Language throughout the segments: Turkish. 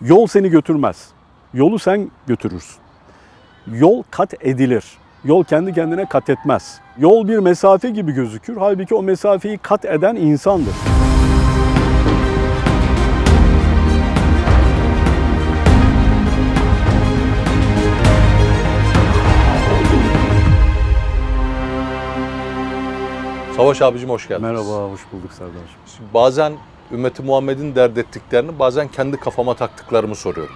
Yol seni götürmez. Yolu sen götürürsün. Yol kat edilir. Yol kendi kendine kat etmez. Yol bir mesafe gibi gözükür. Halbuki o mesafeyi kat eden insandır. Savaş abicim hoş geldiniz. Merhaba, hoş bulduk Serdar'cığım. Bazen ümmeti Muhammed'in dert ettiklerini bazen kendi kafama taktıklarımı soruyorum.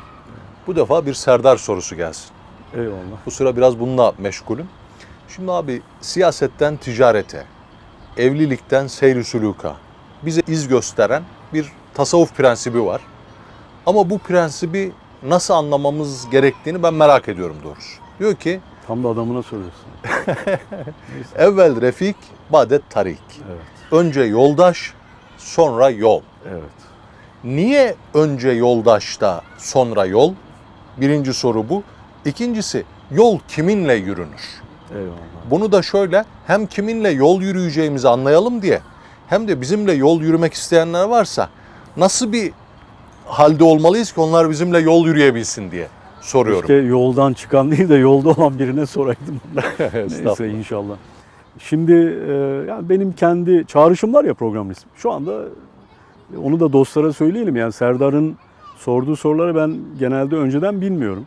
Bu defa bir Serdar sorusu gelsin. Eyvallah. Bu sıra biraz bununla meşgulüm. Şimdi abi siyasetten ticarete, evlilikten seyri suluka bize iz gösteren bir tasavvuf prensibi var. Ama bu prensibi nasıl anlamamız gerektiğini ben merak ediyorum doğrusu. Diyor ki Tam da adamına soruyorsun. evvel refik, badet tarik. Evet, Önce yoldaş, sonra yol. evet. Niye önce yoldaşta sonra yol? Birinci soru bu. İkincisi yol kiminle yürünür? Eyvallah. Bunu da şöyle hem kiminle yol yürüyeceğimizi anlayalım diye hem de bizimle yol yürümek isteyenler varsa nasıl bir halde olmalıyız ki onlar bizimle yol yürüyebilsin diye soruyorum. Keşke yoldan çıkan değil de yolda olan birine soraydım. Neyse inşallah. Şimdi e, yani benim kendi çağrışım var ya program ismi. Şu anda onu da dostlara söyleyelim. Yani Serdar'ın sorduğu soruları ben genelde önceden bilmiyorum.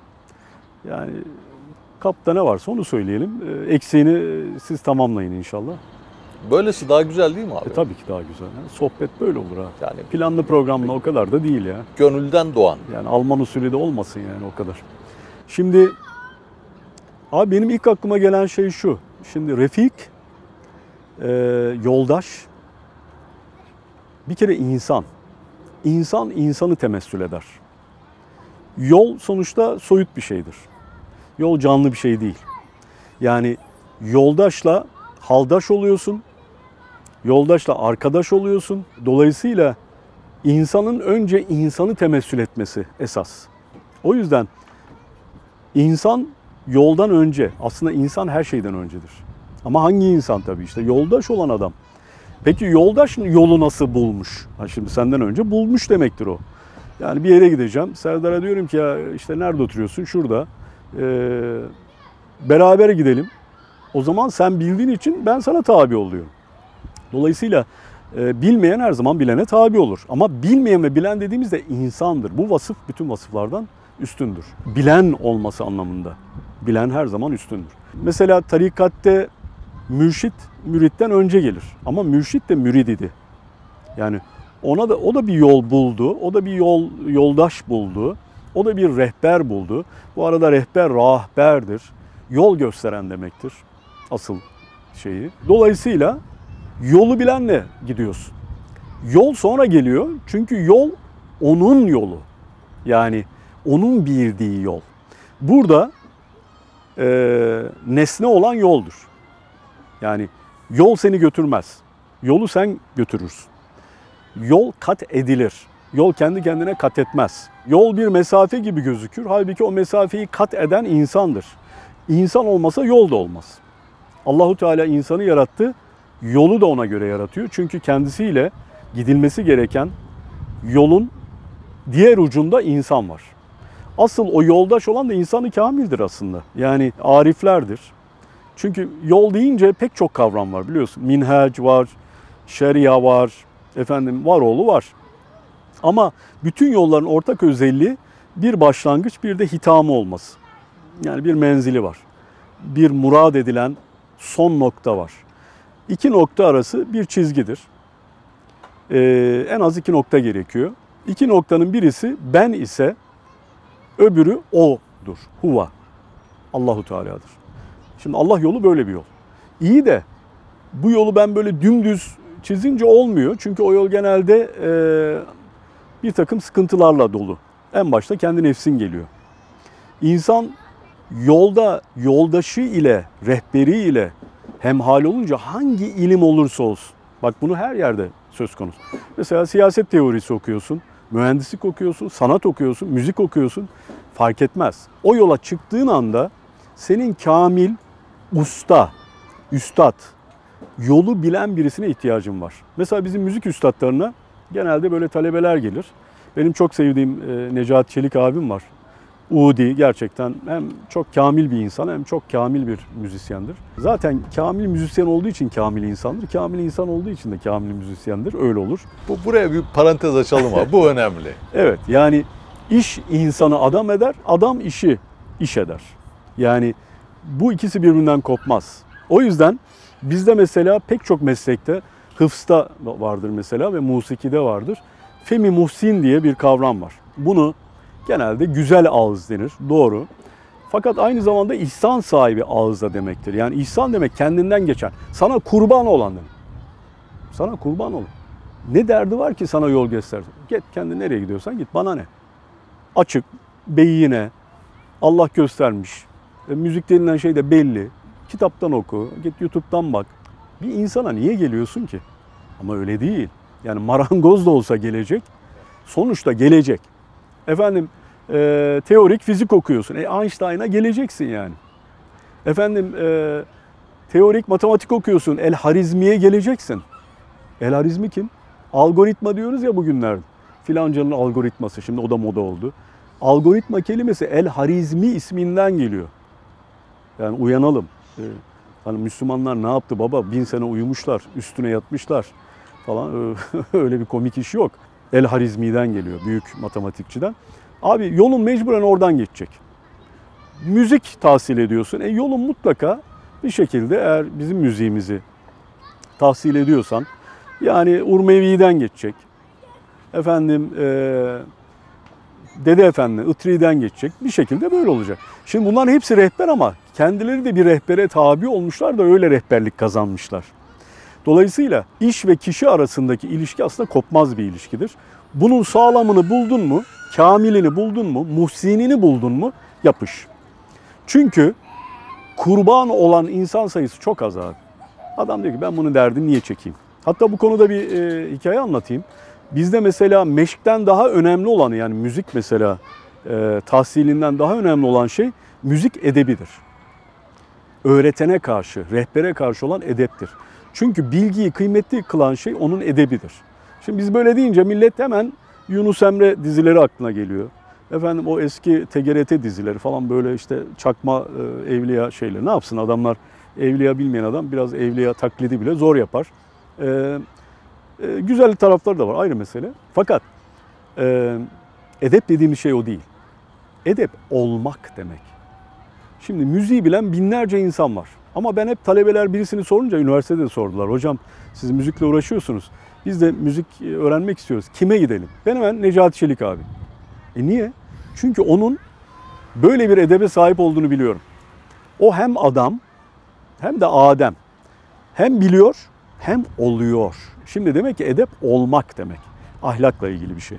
Yani kapta ne varsa onu söyleyelim. E, eksiğini siz tamamlayın inşallah. Böylesi daha güzel değil mi abi? E, tabii ki daha güzel. Yani sohbet böyle olur ha. Yani Planlı programla o kadar da değil ya. gönülden doğan. Yani Alman usulü de olmasın yani o kadar. Şimdi abi benim ilk aklıma gelen şey şu. Şimdi Refik, e, yoldaş, bir kere insan. İnsan insanı temessül eder. Yol sonuçta soyut bir şeydir. Yol canlı bir şey değil. Yani yoldaşla haldaş oluyorsun. Yoldaşla arkadaş oluyorsun. Dolayısıyla insanın önce insanı temessül etmesi esas. O yüzden insan yoldan önce, aslında insan her şeyden öncedir. Ama hangi insan tabii işte yoldaş olan adam. Peki yoldaş yolu nasıl bulmuş? Ha şimdi senden önce bulmuş demektir o. Yani bir yere gideceğim. Serdar'a diyorum ki ya işte nerede oturuyorsun? Şurada. Ee, beraber gidelim. O zaman sen bildiğin için ben sana tabi oluyorum. Dolayısıyla e, bilmeyen her zaman bilene tabi olur. Ama bilmeyen ve bilen dediğimizde insandır. Bu vasıf bütün vasıflardan üstündür. Bilen olması anlamında. Bilen her zaman üstündür. Mesela tarikatte mürşit müritten önce gelir. Ama mürşit de mürid idi. Yani ona da o da bir yol buldu. O da bir yol yoldaş buldu. O da bir rehber buldu. Bu arada rehber rahberdir. Yol gösteren demektir. Asıl şeyi. Dolayısıyla yolu bilenle gidiyorsun. Yol sonra geliyor. Çünkü yol onun yolu. Yani onun bildiği yol. Burada e, nesne olan yoldur. Yani yol seni götürmez. Yolu sen götürürsün. Yol kat edilir. Yol kendi kendine kat etmez. Yol bir mesafe gibi gözükür. Halbuki o mesafeyi kat eden insandır. İnsan olmasa yol da olmaz. Allahu Teala insanı yarattı. Yolu da ona göre yaratıyor. Çünkü kendisiyle gidilmesi gereken yolun diğer ucunda insan var. Asıl o yoldaş olan da insanı kamildir aslında. Yani ariflerdir. Çünkü yol deyince pek çok kavram var biliyorsun. Minhac var, şeria var, efendim varoğlu var. Ama bütün yolların ortak özelliği bir başlangıç bir de hitamı olması. Yani bir menzili var. Bir murad edilen son nokta var. İki nokta arası bir çizgidir. Ee, en az iki nokta gerekiyor. İki noktanın birisi ben ise öbürü o'dur. Huva. Allahu Teala'dır. Şimdi Allah yolu böyle bir yol. İyi de bu yolu ben böyle dümdüz çizince olmuyor. Çünkü o yol genelde e, bir takım sıkıntılarla dolu. En başta kendi nefsin geliyor. İnsan yolda yoldaşı ile, rehberi ile hemhal olunca hangi ilim olursa olsun. Bak bunu her yerde söz konusu. Mesela siyaset teorisi okuyorsun, mühendislik okuyorsun, sanat okuyorsun, müzik okuyorsun. Fark etmez. O yola çıktığın anda senin kamil, usta, üstad, yolu bilen birisine ihtiyacın var. Mesela bizim müzik üstadlarına genelde böyle talebeler gelir. Benim çok sevdiğim e, Necati Çelik abim var. Udi gerçekten hem çok kamil bir insan hem çok kamil bir müzisyendir. Zaten kamil müzisyen olduğu için kamil insandır. Kamil insan olduğu için de kamil müzisyendir. Öyle olur. Bu buraya bir parantez açalım abi. Bu önemli. Evet yani iş insanı adam eder, adam işi iş eder. Yani bu ikisi birbirinden kopmaz. O yüzden bizde mesela pek çok meslekte hıfsta vardır mesela ve musikide vardır. Femi muhsin diye bir kavram var. Bunu genelde güzel ağız denir. Doğru. Fakat aynı zamanda ihsan sahibi ağız da demektir. Yani ihsan demek kendinden geçen. Sana kurban olan demek. Sana kurban olun. Ne derdi var ki sana yol göster? Git kendi nereye gidiyorsan git bana ne? Açık, beyine, Allah göstermiş. E, müzik denilen şey de belli. Kitaptan oku, git YouTube'dan bak. Bir insana niye geliyorsun ki? Ama öyle değil. Yani marangoz da olsa gelecek. Sonuçta gelecek. Efendim e, teorik fizik okuyorsun. E Einstein'a geleceksin yani. Efendim e, teorik matematik okuyorsun. El Harizmi'ye geleceksin. El Harizmi kim? Algoritma diyoruz ya bugünlerde. Filancanın algoritması. Şimdi o da moda oldu. Algoritma kelimesi El Harizmi isminden geliyor. Yani uyanalım. Ee, hani Müslümanlar ne yaptı baba? Bin sene uyumuşlar, üstüne yatmışlar falan. Öyle bir komik iş yok. El Harizmi'den geliyor, büyük matematikçiden. Abi yolun mecburen oradan geçecek. Müzik tahsil ediyorsun. E yolun mutlaka bir şekilde eğer bizim müziğimizi tahsil ediyorsan yani Urmevi'den geçecek. Efendim e, Dede Efendi, Itri'den geçecek. Bir şekilde böyle olacak. Şimdi bunların hepsi rehber ama kendileri de bir rehbere tabi olmuşlar da öyle rehberlik kazanmışlar. Dolayısıyla iş ve kişi arasındaki ilişki aslında kopmaz bir ilişkidir. Bunun sağlamını buldun mu, kamilini buldun mu, muhsinini buldun mu yapış. Çünkü kurban olan insan sayısı çok az abi. Adam diyor ki ben bunu derdim niye çekeyim? Hatta bu konuda bir e, hikaye anlatayım. Bizde mesela meşkten daha önemli olanı yani müzik mesela e, tahsilinden daha önemli olan şey müzik edebidir. Öğretene karşı, rehbere karşı olan edeptir. Çünkü bilgiyi kıymetli kılan şey onun edebidir. Şimdi biz böyle deyince millet hemen Yunus Emre dizileri aklına geliyor. Efendim o eski TGRT dizileri falan böyle işte çakma e, evliya şeyleri. Ne yapsın adamlar evliya bilmeyen adam biraz evliya taklidi bile zor yapar. E, e, güzel tarafları da var ayrı mesele. Fakat e, edep dediğimiz şey o değil. Edep olmak demek. Şimdi müziği bilen binlerce insan var. Ama ben hep talebeler birisini sorunca üniversitede de sordular. Hocam siz müzikle uğraşıyorsunuz. Biz de müzik öğrenmek istiyoruz. Kime gidelim? Ben hemen Necati Çelik abi. E niye? Çünkü onun böyle bir edebe sahip olduğunu biliyorum. O hem adam hem de Adem. Hem biliyor hem oluyor. Şimdi demek ki edep olmak demek. Ahlakla ilgili bir şey.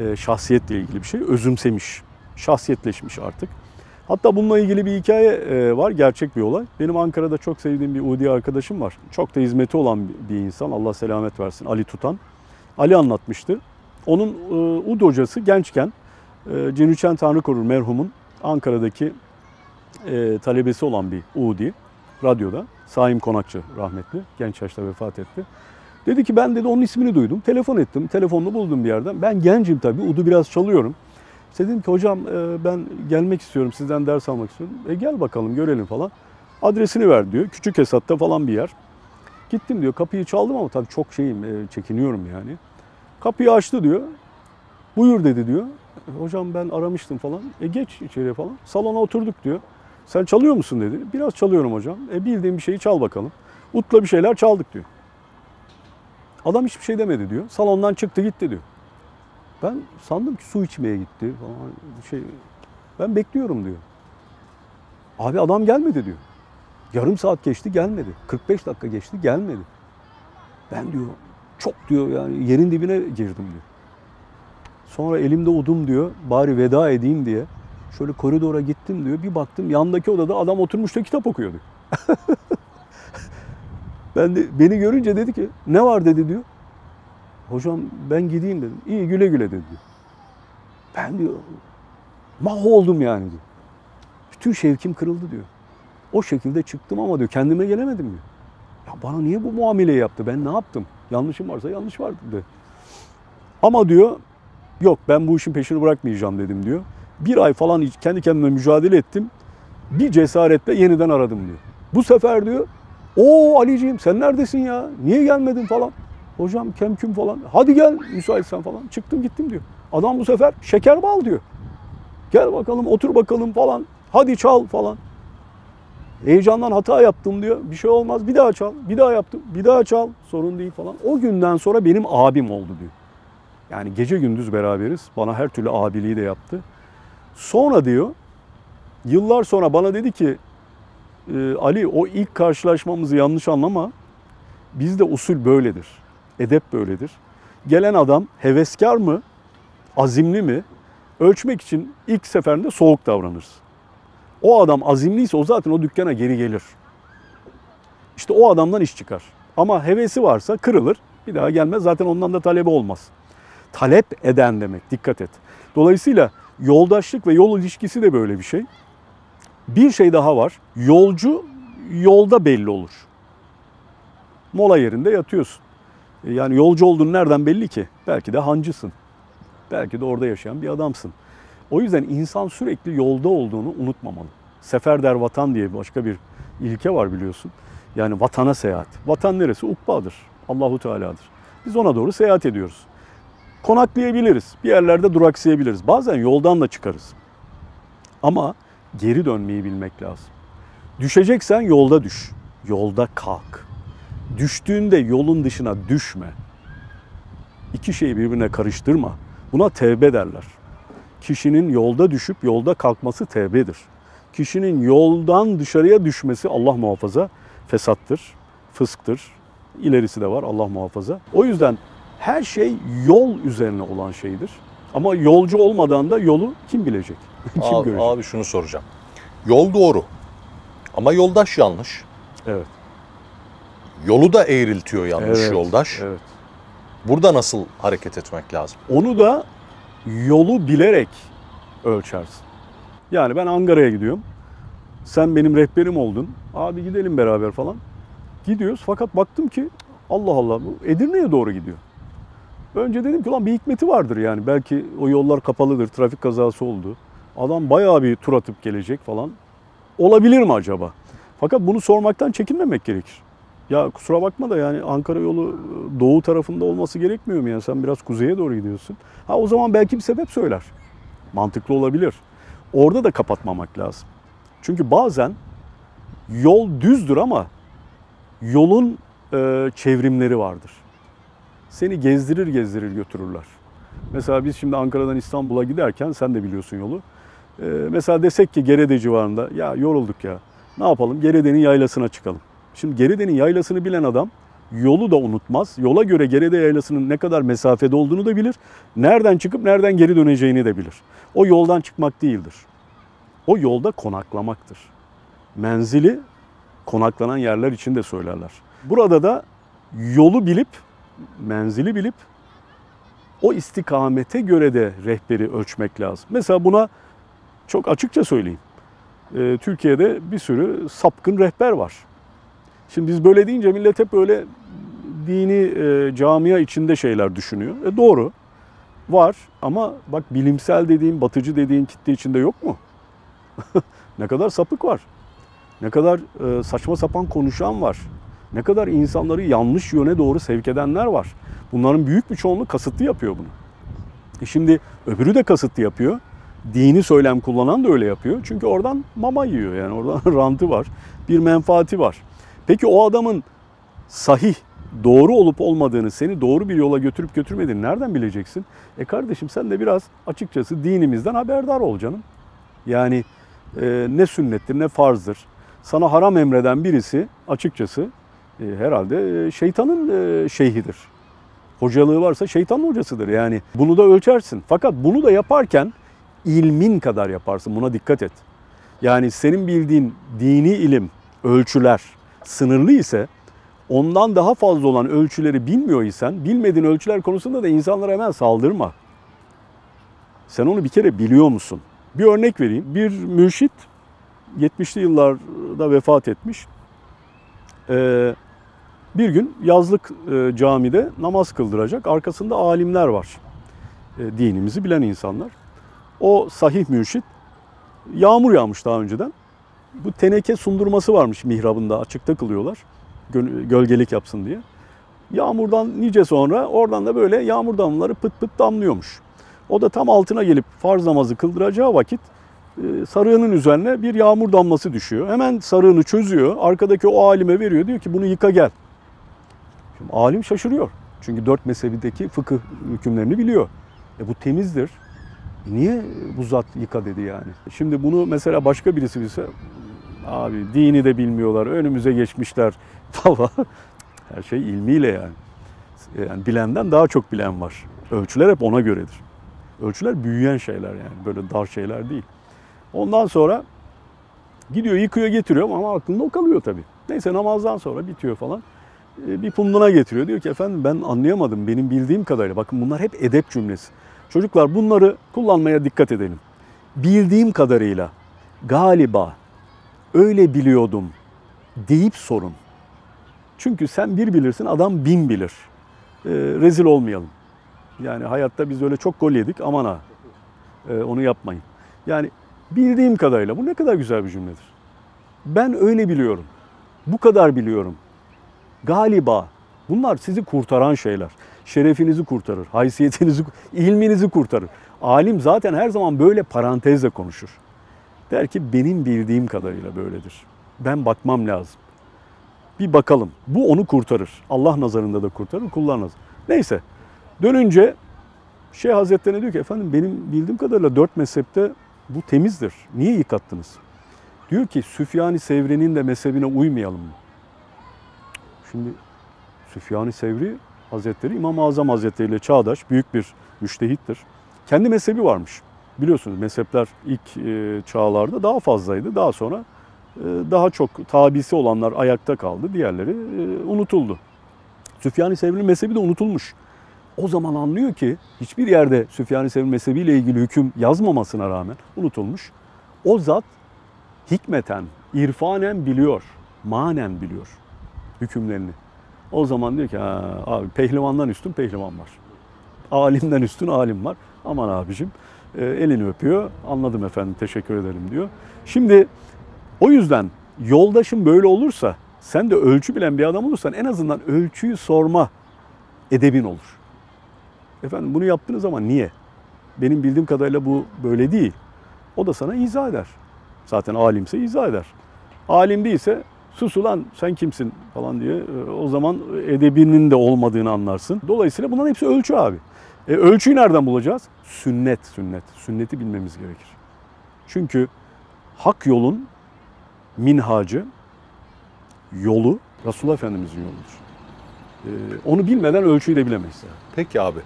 E, şahsiyetle ilgili bir şey. Özümsemiş. Şahsiyetleşmiş artık. Hatta bununla ilgili bir hikaye e, var. Gerçek bir olay. Benim Ankara'da çok sevdiğim bir Udi arkadaşım var. Çok da hizmeti olan bir insan. Allah selamet versin. Ali Tutan. Ali anlatmıştı. Onun e, Ud hocası gençken e, Cenüçen Tanrı Korur merhumun Ankara'daki talebesi olan bir Udi radyoda. Saim Konakçı rahmetli. Genç yaşta vefat etti. Dedi ki ben dedi onun ismini duydum. Telefon ettim. Telefonunu buldum bir yerden. Ben gencim tabii. Udu biraz çalıyorum. İşte dedim ki hocam e, ben gelmek istiyorum. Sizden ders almak istiyorum. E gel bakalım görelim falan. Adresini ver diyor. Küçük Esat'ta falan bir yer. Gittim diyor. Kapıyı çaldım ama tabii çok şeyim. e, Çekiniyorum yani. Kapıyı açtı diyor. Buyur dedi diyor. Hocam ben aramıştım falan. E geç içeriye falan. Salona oturduk diyor. Sen çalıyor musun dedi. Biraz çalıyorum hocam. E bildiğim bir şeyi çal bakalım. Utla bir şeyler çaldık diyor. Adam hiçbir şey demedi diyor. Salondan çıktı gitti diyor. Ben sandım ki su içmeye gitti falan şey. Ben bekliyorum diyor. Abi adam gelmedi diyor. Yarım saat geçti gelmedi. 45 dakika geçti gelmedi. Ben diyor çok diyor yani yerin dibine girdim diyor. Sonra elimde udum diyor. Bari veda edeyim diye. Şöyle koridora gittim diyor. Bir baktım yandaki odada adam oturmuş da kitap okuyor diyor. ben de beni görünce dedi ki ne var dedi diyor. Hocam ben gideyim dedim. İyi güle güle dedi. Ben diyor mahvoldum yani diyor. Bütün şevkim kırıldı diyor. O şekilde çıktım ama diyor kendime gelemedim diyor. Ya bana niye bu muameleyi yaptı? Ben ne yaptım? Yanlışım varsa yanlış vardı diyor. Ama diyor Yok ben bu işin peşini bırakmayacağım dedim diyor. Bir ay falan kendi kendime mücadele ettim. Bir cesaretle yeniden aradım diyor. Bu sefer diyor o Ali'ciğim sen neredesin ya? Niye gelmedin falan. Hocam kemküm falan. Hadi gel müsaitsen falan. Çıktım gittim diyor. Adam bu sefer şeker bal diyor. Gel bakalım otur bakalım falan. Hadi çal falan. Heyecandan hata yaptım diyor. Bir şey olmaz. Bir daha çal. Bir daha yaptım. Bir daha çal. Sorun değil falan. O günden sonra benim abim oldu diyor. Yani gece gündüz beraberiz. Bana her türlü abiliği de yaptı. Sonra diyor yıllar sonra bana dedi ki e, Ali o ilk karşılaşmamızı yanlış anlama. Bizde usul böyledir. Edep böyledir. Gelen adam heveskar mı, azimli mi ölçmek için ilk seferinde soğuk davranırız. O adam azimliyse o zaten o dükkana geri gelir. İşte o adamdan iş çıkar. Ama hevesi varsa kırılır. Bir daha gelmez. Zaten ondan da talebi olmaz. Talep eden demek. Dikkat et. Dolayısıyla yoldaşlık ve yol ilişkisi de böyle bir şey. Bir şey daha var. Yolcu yolda belli olur. Mola yerinde yatıyorsun. Yani yolcu olduğun nereden belli ki? Belki de hancısın. Belki de orada yaşayan bir adamsın. O yüzden insan sürekli yolda olduğunu unutmamalı. Seferder vatan diye başka bir ilke var biliyorsun. Yani vatana seyahat. Vatan neresi? Ukbadır. Allahu Teala'dır. Biz ona doğru seyahat ediyoruz. Konaklayabiliriz. Bir yerlerde duraksayabiliriz. Bazen yoldan da çıkarız. Ama geri dönmeyi bilmek lazım. Düşeceksen yolda düş. Yolda kalk. Düştüğünde yolun dışına düşme. İki şeyi birbirine karıştırma. Buna tevbe derler. Kişinin yolda düşüp yolda kalkması tevbedir. Kişinin yoldan dışarıya düşmesi Allah muhafaza fesattır, fısktır. İlerisi de var Allah muhafaza. O yüzden her şey yol üzerine olan şeydir. Ama yolcu olmadan da yolu kim bilecek? kim Abi, görecek? abi şunu soracağım. Yol doğru. Ama yoldaş yanlış. Evet. Yolu da eğriltiyor yanlış evet, yoldaş. Evet. Burada nasıl hareket etmek lazım? Onu da yolu bilerek ölçersin. Yani ben Ankara'ya gidiyorum. Sen benim rehberim oldun. Abi gidelim beraber falan. Gidiyoruz fakat baktım ki Allah Allah bu Edirne'ye doğru gidiyor. Önce dedim ki lan bir hikmeti vardır yani. Belki o yollar kapalıdır, trafik kazası oldu. Adam bayağı bir tur atıp gelecek falan. Olabilir mi acaba? Fakat bunu sormaktan çekinmemek gerekir. Ya kusura bakma da yani Ankara yolu e, doğu tarafında olması gerekmiyor mu? Yani sen biraz kuzeye doğru gidiyorsun. Ha o zaman belki bir sebep söyler. Mantıklı olabilir. Orada da kapatmamak lazım. Çünkü bazen yol düzdür ama yolun e, çevrimleri vardır. Seni gezdirir gezdirir götürürler. Mesela biz şimdi Ankara'dan İstanbul'a giderken sen de biliyorsun yolu. E, mesela desek ki Gerede civarında ya yorulduk ya ne yapalım Gerede'nin yaylasına çıkalım. Şimdi Geride'nin yaylasını bilen adam yolu da unutmaz. Yola göre Geride yaylasının ne kadar mesafede olduğunu da bilir. Nereden çıkıp nereden geri döneceğini de bilir. O yoldan çıkmak değildir. O yolda konaklamaktır. Menzili konaklanan yerler için de söylerler. Burada da yolu bilip, menzili bilip o istikamete göre de rehberi ölçmek lazım. Mesela buna çok açıkça söyleyeyim. Ee, Türkiye'de bir sürü sapkın rehber var. Şimdi biz böyle deyince millet hep böyle dini e, camia içinde şeyler düşünüyor. E doğru. Var ama bak bilimsel dediğin, batıcı dediğin kitle içinde yok mu? ne kadar sapık var. Ne kadar e, saçma sapan konuşan var. Ne kadar insanları yanlış yöne doğru sevk edenler var. Bunların büyük bir çoğunluğu kasıtlı yapıyor bunu. E şimdi öbürü de kasıtlı yapıyor. Dini söylem kullanan da öyle yapıyor. Çünkü oradan mama yiyor yani oradan rantı var. Bir menfaati var. Peki o adamın sahih, doğru olup olmadığını, seni doğru bir yola götürüp götürmediğini nereden bileceksin? E kardeşim sen de biraz açıkçası dinimizden haberdar ol canım. Yani e, ne sünnettir ne farzdır. Sana haram emreden birisi açıkçası e, herhalde e, şeytanın e, şeyhidir. Hocalığı varsa şeytanın hocasıdır yani. Bunu da ölçersin. Fakat bunu da yaparken ilmin kadar yaparsın. Buna dikkat et. Yani senin bildiğin dini ilim, ölçüler sınırlı ise ondan daha fazla olan ölçüleri bilmiyor isen bilmediğin ölçüler konusunda da insanlara hemen saldırma. Sen onu bir kere biliyor musun? Bir örnek vereyim. Bir mürşit 70'li yıllarda vefat etmiş. Ee, bir gün yazlık e, camide namaz kıldıracak. Arkasında alimler var. e, dinimizi bilen insanlar. O sahih mürşit yağmur yağmış daha önceden. Bu teneke sundurması varmış mihrabında açıkta kılıyorlar. Gö- Gölgelik yapsın diye. Yağmurdan nice sonra oradan da böyle yağmur damlaları pıt pıt damlıyormuş. O da tam altına gelip farz namazı kıldıracağı vakit e, sarığının üzerine bir yağmur damlası düşüyor. Hemen sarığını çözüyor. Arkadaki o alime veriyor. Diyor ki bunu yıka gel. Şimdi alim şaşırıyor. Çünkü dört mezhebindeki fıkıh hükümlerini biliyor. E bu temizdir. Niye bu zat yıka dedi yani. Şimdi bunu mesela başka birisi bilse abi dini de bilmiyorlar önümüze geçmişler falan. Her şey ilmiyle yani. Yani bilenden daha çok bilen var. Ölçüler hep ona göredir. Ölçüler büyüyen şeyler yani böyle dar şeyler değil. Ondan sonra gidiyor yıkıyor getiriyor ama aklında o kalıyor tabii. Neyse namazdan sonra bitiyor falan. E, Bir punduna getiriyor. Diyor ki efendim ben anlayamadım benim bildiğim kadarıyla. Bakın bunlar hep edep cümlesi. Çocuklar bunları kullanmaya dikkat edelim. Bildiğim kadarıyla galiba öyle biliyordum deyip sorun. Çünkü sen bir bilirsin adam bin bilir. E, rezil olmayalım. Yani hayatta biz öyle çok gol yedik aman ha. E, onu yapmayın. Yani bildiğim kadarıyla bu ne kadar güzel bir cümledir. Ben öyle biliyorum. Bu kadar biliyorum. Galiba bunlar sizi kurtaran şeyler. Şerefinizi kurtarır, haysiyetinizi, ilminizi kurtarır. Alim zaten her zaman böyle parantezle konuşur. Der ki benim bildiğim kadarıyla böyledir. Ben bakmam lazım. Bir bakalım. Bu onu kurtarır. Allah nazarında da kurtarır, kullar. Neyse. Dönünce Şeyh Hazretleri diyor ki efendim benim bildiğim kadarıyla dört mezhepte bu temizdir. Niye yıkattınız? Diyor ki Süfyan-ı Sevri'nin de mezhebine uymayalım mı? Şimdi Süfyan-ı Sevri Hazretleri İmam-ı Azam Hazretleri ile çağdaş büyük bir müştehittir. Kendi mezhebi varmış. Biliyorsunuz mezhepler ilk e, çağlarda daha fazlaydı. Daha sonra e, daha çok tabisi olanlar ayakta kaldı. Diğerleri e, unutuldu. Süfyan-ı Sevri'nin mezhebi de unutulmuş. O zaman anlıyor ki hiçbir yerde Süfyan-ı Sevri mezhebiyle ilgili hüküm yazmamasına rağmen unutulmuş. O zat hikmeten, irfanen biliyor, manen biliyor hükümlerini. O zaman diyor ki abi pehlivandan üstün pehlivan var. Alimden üstün alim var. Aman abicim elini öpüyor. Anladım efendim teşekkür ederim diyor. Şimdi o yüzden yoldaşın böyle olursa sen de ölçü bilen bir adam olursan en azından ölçüyü sorma edebin olur. Efendim bunu yaptığınız zaman niye? Benim bildiğim kadarıyla bu böyle değil. O da sana izah eder. Zaten alimse izah eder. Alim değilse sus ulan sen kimsin falan diye e, o zaman edebinin de olmadığını anlarsın. Dolayısıyla bunların hepsi ölçü abi. E, ölçüyü nereden bulacağız? Sünnet, sünnet. Sünneti bilmemiz gerekir. Çünkü hak yolun minhacı, yolu Resulullah Efendimizin yoludur. E, onu bilmeden ölçüyü de bilemeyiz. Peki abi.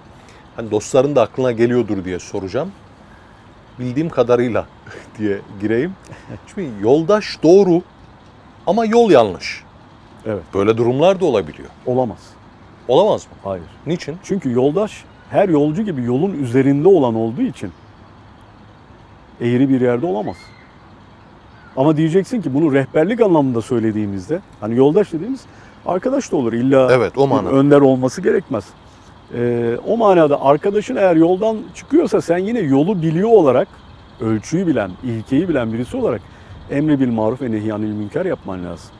Hani dostların da aklına geliyordur diye soracağım. Bildiğim kadarıyla diye gireyim. Şimdi yoldaş doğru ama yol yanlış. Evet. Böyle durumlar da olabiliyor. Olamaz. Olamaz mı? Hayır. Niçin? Çünkü yoldaş her yolcu gibi yolun üzerinde olan olduğu için eğri bir yerde olamaz. Ama diyeceksin ki bunu rehberlik anlamında söylediğimizde hani yoldaş dediğimiz arkadaş da olur. İlla Evet, o manada. önder olması gerekmez. Ee, o manada arkadaşın eğer yoldan çıkıyorsa sen yine yolu biliyor olarak ölçüyü bilen, ilkeyi bilen birisi olarak emri bil maruf ve nehyanil münker yapman lazım.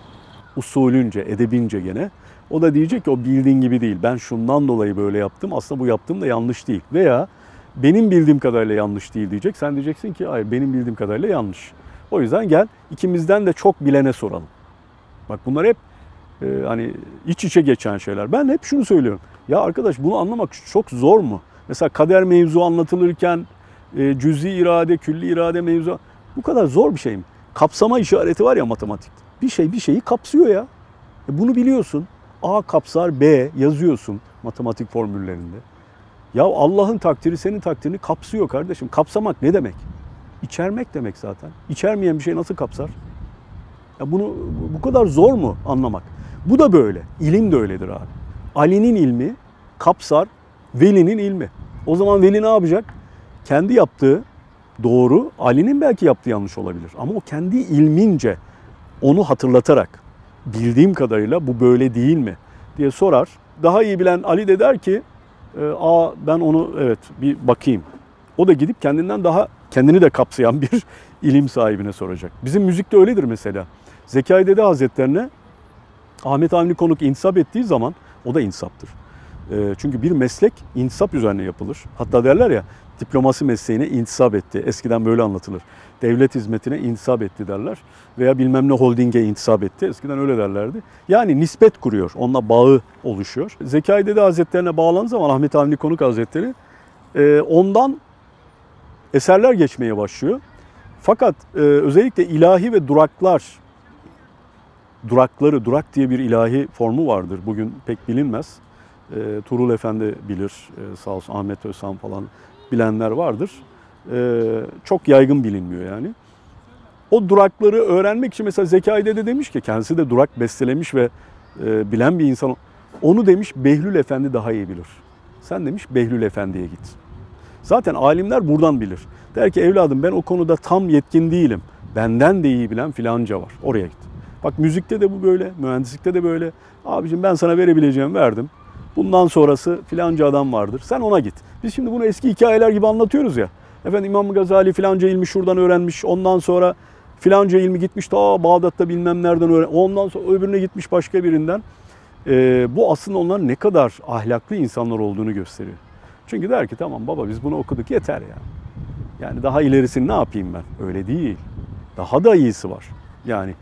Usulünce, edebince gene. O da diyecek ki o bildiğin gibi değil. Ben şundan dolayı böyle yaptım. Aslında bu yaptığım da yanlış değil. Veya benim bildiğim kadarıyla yanlış değil diyecek. Sen diyeceksin ki hayır benim bildiğim kadarıyla yanlış. O yüzden gel ikimizden de çok bilene soralım. Bak bunlar hep e, hani iç içe geçen şeyler. Ben hep şunu söylüyorum. Ya arkadaş bunu anlamak çok zor mu? Mesela kader mevzu anlatılırken e, cüzi irade, külli irade mevzu bu kadar zor bir şey mi? Kapsama işareti var ya matematikte. Bir şey bir şeyi kapsıyor ya. E bunu biliyorsun. A kapsar B yazıyorsun matematik formüllerinde. Ya Allah'ın takdiri senin takdirini kapsıyor kardeşim. Kapsamak ne demek? İçermek demek zaten. İçermeyen bir şey nasıl kapsar? Ya bunu bu kadar zor mu anlamak? Bu da böyle. İlim de öyledir abi. Ali'nin ilmi kapsar Veli'nin ilmi. O zaman Veli ne yapacak? Kendi yaptığı doğru, Ali'nin belki yaptığı yanlış olabilir. Ama o kendi ilmince onu hatırlatarak bildiğim kadarıyla bu böyle değil mi diye sorar. Daha iyi bilen Ali de der ki E, aa ben onu evet bir bakayım. O da gidip kendinden daha kendini de kapsayan bir ilim sahibine soracak. Bizim müzikte öyledir mesela. Zekai Dede Hazretlerine Ahmet Avni Konuk insap ettiği zaman o da insaptır. E, çünkü bir meslek insap üzerine yapılır. Hatta derler ya diplomasi mesleğine intisap etti. Eskiden böyle anlatılır. Devlet hizmetine intisap etti derler. Veya bilmem ne holdinge intisap etti. Eskiden öyle derlerdi. Yani nispet kuruyor. Onunla bağı oluşuyor. Zekai Dede Hazretlerine bağlandığı zaman Ahmet Avni Konuk Hazretleri e, ondan eserler geçmeye başlıyor. Fakat e, özellikle ilahi ve duraklar, durakları, durak diye bir ilahi formu vardır. Bugün pek bilinmez. E, Tuğrul Efendi bilir, e, sağ olsun Ahmet Özhan falan bilenler vardır. E, çok yaygın bilinmiyor yani. O durakları öğrenmek için mesela Zekai Dede demiş ki kendisi de durak bestelemiş ve e, bilen bir insan. Onu demiş Behlül Efendi daha iyi bilir. Sen demiş Behlül Efendi'ye git. Zaten alimler buradan bilir. Der ki evladım ben o konuda tam yetkin değilim. Benden de iyi bilen filanca var. Oraya git. Bak müzikte de bu böyle, mühendislikte de böyle. Abicim ben sana verebileceğimi verdim. Bundan sonrası filanca adam vardır. Sen ona git. Biz şimdi bunu eski hikayeler gibi anlatıyoruz ya. Efendim İmam Gazali filanca ilmi şuradan öğrenmiş. Ondan sonra filanca ilmi gitmiş ta Bağdat'ta bilmem nereden öğren. Ondan sonra öbürüne gitmiş başka birinden. Ee, bu aslında onların ne kadar ahlaklı insanlar olduğunu gösteriyor. Çünkü der ki tamam baba biz bunu okuduk yeter ya. Yani daha ilerisini ne yapayım ben? Öyle değil. Daha da iyisi var. Yani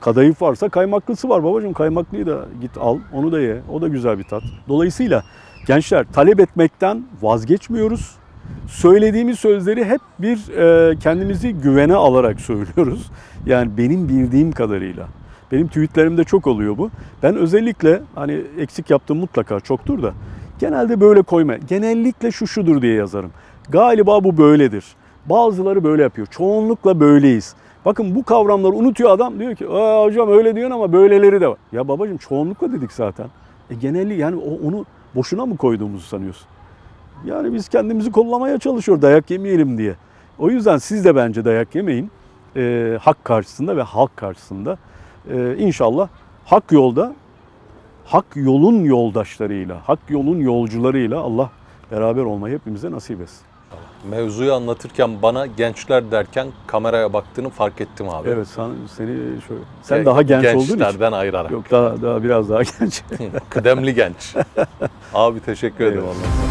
kadayıf varsa kaymaklısı var babacığım. Kaymaklıyı da git al onu da ye. O da güzel bir tat. Dolayısıyla gençler talep etmekten vazgeçmiyoruz. Söylediğimiz sözleri hep bir e, kendimizi güvene alarak söylüyoruz. Yani benim bildiğim kadarıyla. Benim tweetlerimde çok oluyor bu. Ben özellikle hani eksik yaptığım mutlaka çoktur da genelde böyle koyma. Genellikle şu şudur diye yazarım. Galiba bu böyledir. Bazıları böyle yapıyor. Çoğunlukla böyleyiz. Bakın bu kavramları unutuyor adam diyor ki hocam öyle diyorsun ama böyleleri de var. Ya babacığım çoğunlukla dedik zaten. E genelli yani onu boşuna mı koyduğumuzu sanıyorsun? Yani biz kendimizi kollamaya çalışıyor dayak yemeyelim diye. O yüzden siz de bence dayak yemeyin. Ee, hak karşısında ve halk karşısında. Ee, inşallah hak yolda, hak yolun yoldaşlarıyla, hak yolun yolcularıyla Allah beraber olmayı hepimize nasip etsin. Mevzuyu anlatırken bana gençler derken kameraya baktığını fark ettim abi. Evet sen, seni şöyle, sen Gen- daha genç olduğun için. Gençlerden ayırarak. Yok daha, daha biraz daha genç. Kıdemli genç. abi teşekkür ederim. Eyvallah.